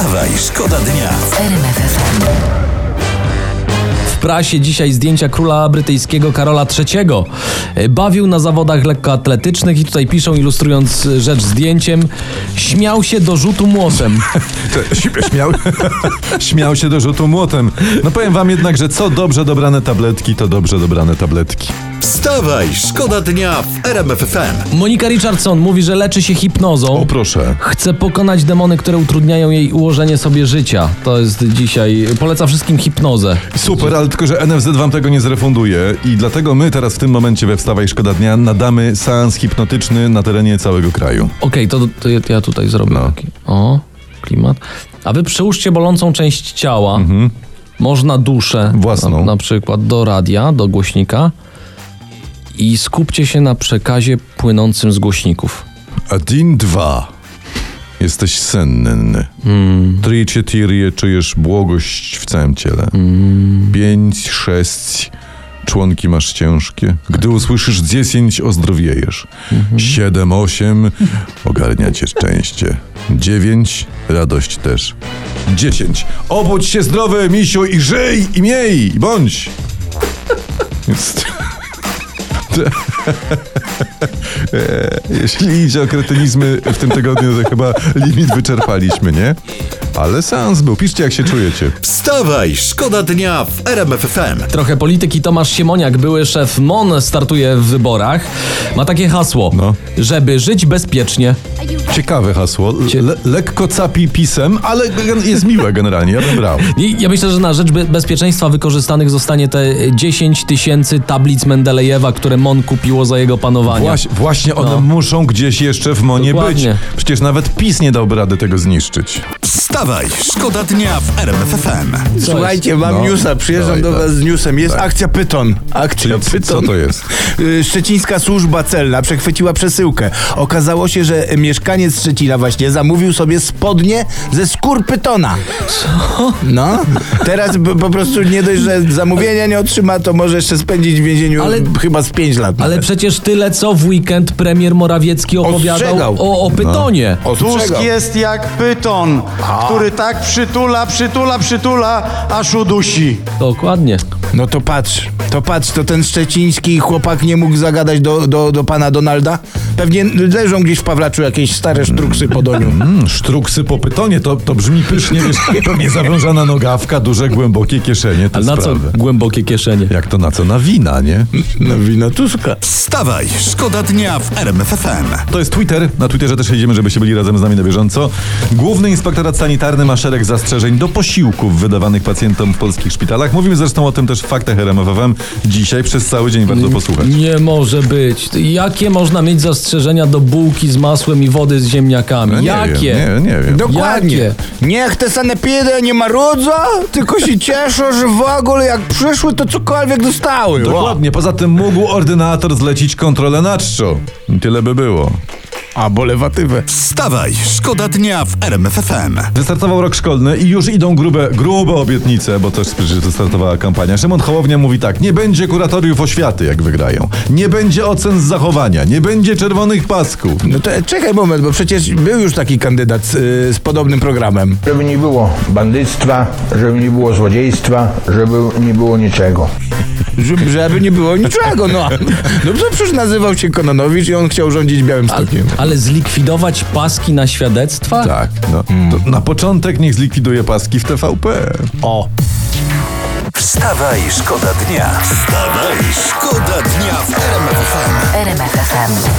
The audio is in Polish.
Wstawaj, szkoda dnia. W prasie dzisiaj zdjęcia króla brytyjskiego Karola III. E, Bawił na zawodach lekkoatletycznych i tutaj piszą, ilustrując rzecz zdjęciem, śmiał się do rzutu młotem. Śmiał, śmiał się do rzutu młotem. No powiem wam jednak, że co dobrze dobrane tabletki, to dobrze dobrane tabletki. Wstawaj, szkoda dnia w RMF FM. Monika Richardson mówi, że leczy się hipnozą. O proszę. Chce pokonać demony, które utrudniają jej ułożenie sobie życia. To jest dzisiaj. Poleca wszystkim hipnozę. Super, ale tylko, że NFZ wam tego nie zrefunduje i dlatego my teraz w tym momencie we Wstawaj Szkoda Dnia nadamy seans hipnotyczny na terenie całego kraju. Okej, to, to ja- tutaj zrobię No. taki. O, klimat. A wy przyłóżcie bolącą część ciała. Można duszę. Mhm. Własną. Na, na przykład do radia, do głośnika. I skupcie się na przekazie płynącym z głośników. Adin 2. Jesteś senny. Trzy, cztery, czujesz błogość w całym ciele. Pięć, sześć, członki masz ciężkie. Gdy usłyszysz dziesięć, ozdrowiejesz. Siedem, osiem, ogarnia cię szczęście. Dziewięć, radość też. Dziesięć, obudź się zdrowy, misiu, i żyj, i miej, i bądź. Jest... E, Jeśli idzie o kretynizmy w tym tygodniu, to chyba limit wyczerpaliśmy, nie? Ale seans był. Piszcie, jak się czujecie. Wstawaj, szkoda dnia w RMF FM. Trochę polityki Tomasz Siemoniak, były szef MON, startuje w wyborach. Ma takie hasło, No. żeby żyć bezpiecznie. Ciekawe hasło. Le lekko capi pisem, ale gen- jest miłe generalnie. Ja bym brał. I ja myślę, że na rzecz be- bezpieczeństwa wykorzystanych zostanie te 10 tysięcy tablic Mendelejewa, które MON kupiło za jego panowania. Właś, właśnie one No. muszą gdzieś jeszcze w Monie Dokładnie. być. Przecież nawet PiS nie dałby rady tego zniszczyć. Wstawaj, szkoda dnia w RMF FM. Słuchajcie, mam No, newsa, przyjeżdżam dawaj, do dawaj. was z newsem. Jest akcja Pyton. Akcja Czyli Pyton. co to jest? Y, Szczecińska służba celna przechwyciła przesyłkę. Okazało się, że mieszkaniec Szczecina właśnie zamówił sobie spodnie ze skór pytona. Co? No. Teraz po prostu nie dość, że zamówienia nie otrzyma, to może jeszcze spędzić w więzieniu Ale- chyba z 5 lat. Ale przecież tyle co w weekend premier Morawiecki opowiadał Ostrzegał. o, o pytonie. Ostrzegał. Tusk jest jak pyton, który tak przytula, przytula, przytula, aż udusi. Dokładnie. No to patrz, to patrz, to ten szczeciński chłopak nie mógł zagadać do, do, do pana Donalda? Pewnie leżą gdzieś w Pawlaczu jakieś stare sztruksy po doniu. Mm, sztruksy po pytonie, to, to brzmi pysznie, wiesz, pewnie zawężana nogawka, duże, głębokie kieszenie. Ale na co sprawy. głębokie kieszenie? Jak to na co? Na wina, nie? No wino Tuska. Wstawaj, szkoda dnia w RMF FM. To jest Twitter. Na Twitterze też jedziemy, żebyście byli razem z nami na bieżąco. Główny Inspektorat Sanitarny ma szereg zastrzeżeń do posiłków wydawanych pacjentom w polskich szpitalach. Mówimy zresztą o tym też w faktach RMFFM. Dzisiaj przez cały dzień warto posłuchać. Nie może być. Jakie można mieć zastrzeżenia do bułki z masłem i wody z ziemniakami? No nie Jakie? Wiem, nie, nie wiem. Dokładnie. Jakie? Niech te sanepidy nie marudzą, tylko się cieszą, że w ogóle jak przyszły, to cokolwiek dostały. Dokładnie. Poza tym mógł ordynator zlecić kontrolę na czczo. Tyle by było. A bolewatywę. Wstawaj, szkoda dnia w RMF FM. Wystartował rok szkolny i już idą grube, grube obietnice, bo też przecież wystartowała kampania. Szymon Hołownia mówi tak, nie będzie kuratoriów oświaty, jak wygrają. Nie będzie ocen z zachowania, nie będzie czerwonych pasków. No to czekaj moment, bo przecież był już taki kandydat z, y, z podobnym programem. Żeby nie było bandyctwa, żeby nie było złodziejstwa, żeby nie było niczego. Żeby, nie było niczego, no. No przecież nazywał się Kononowicz i on chciał rządzić Białym Stokiem. ale zlikwidować paski na świadectwa? Tak, no. To na początek niech zlikwiduje paski w TVP. O. Wstawaj, szkoda dnia. Wstawaj, szkoda dnia w RMF FM. RMFFM.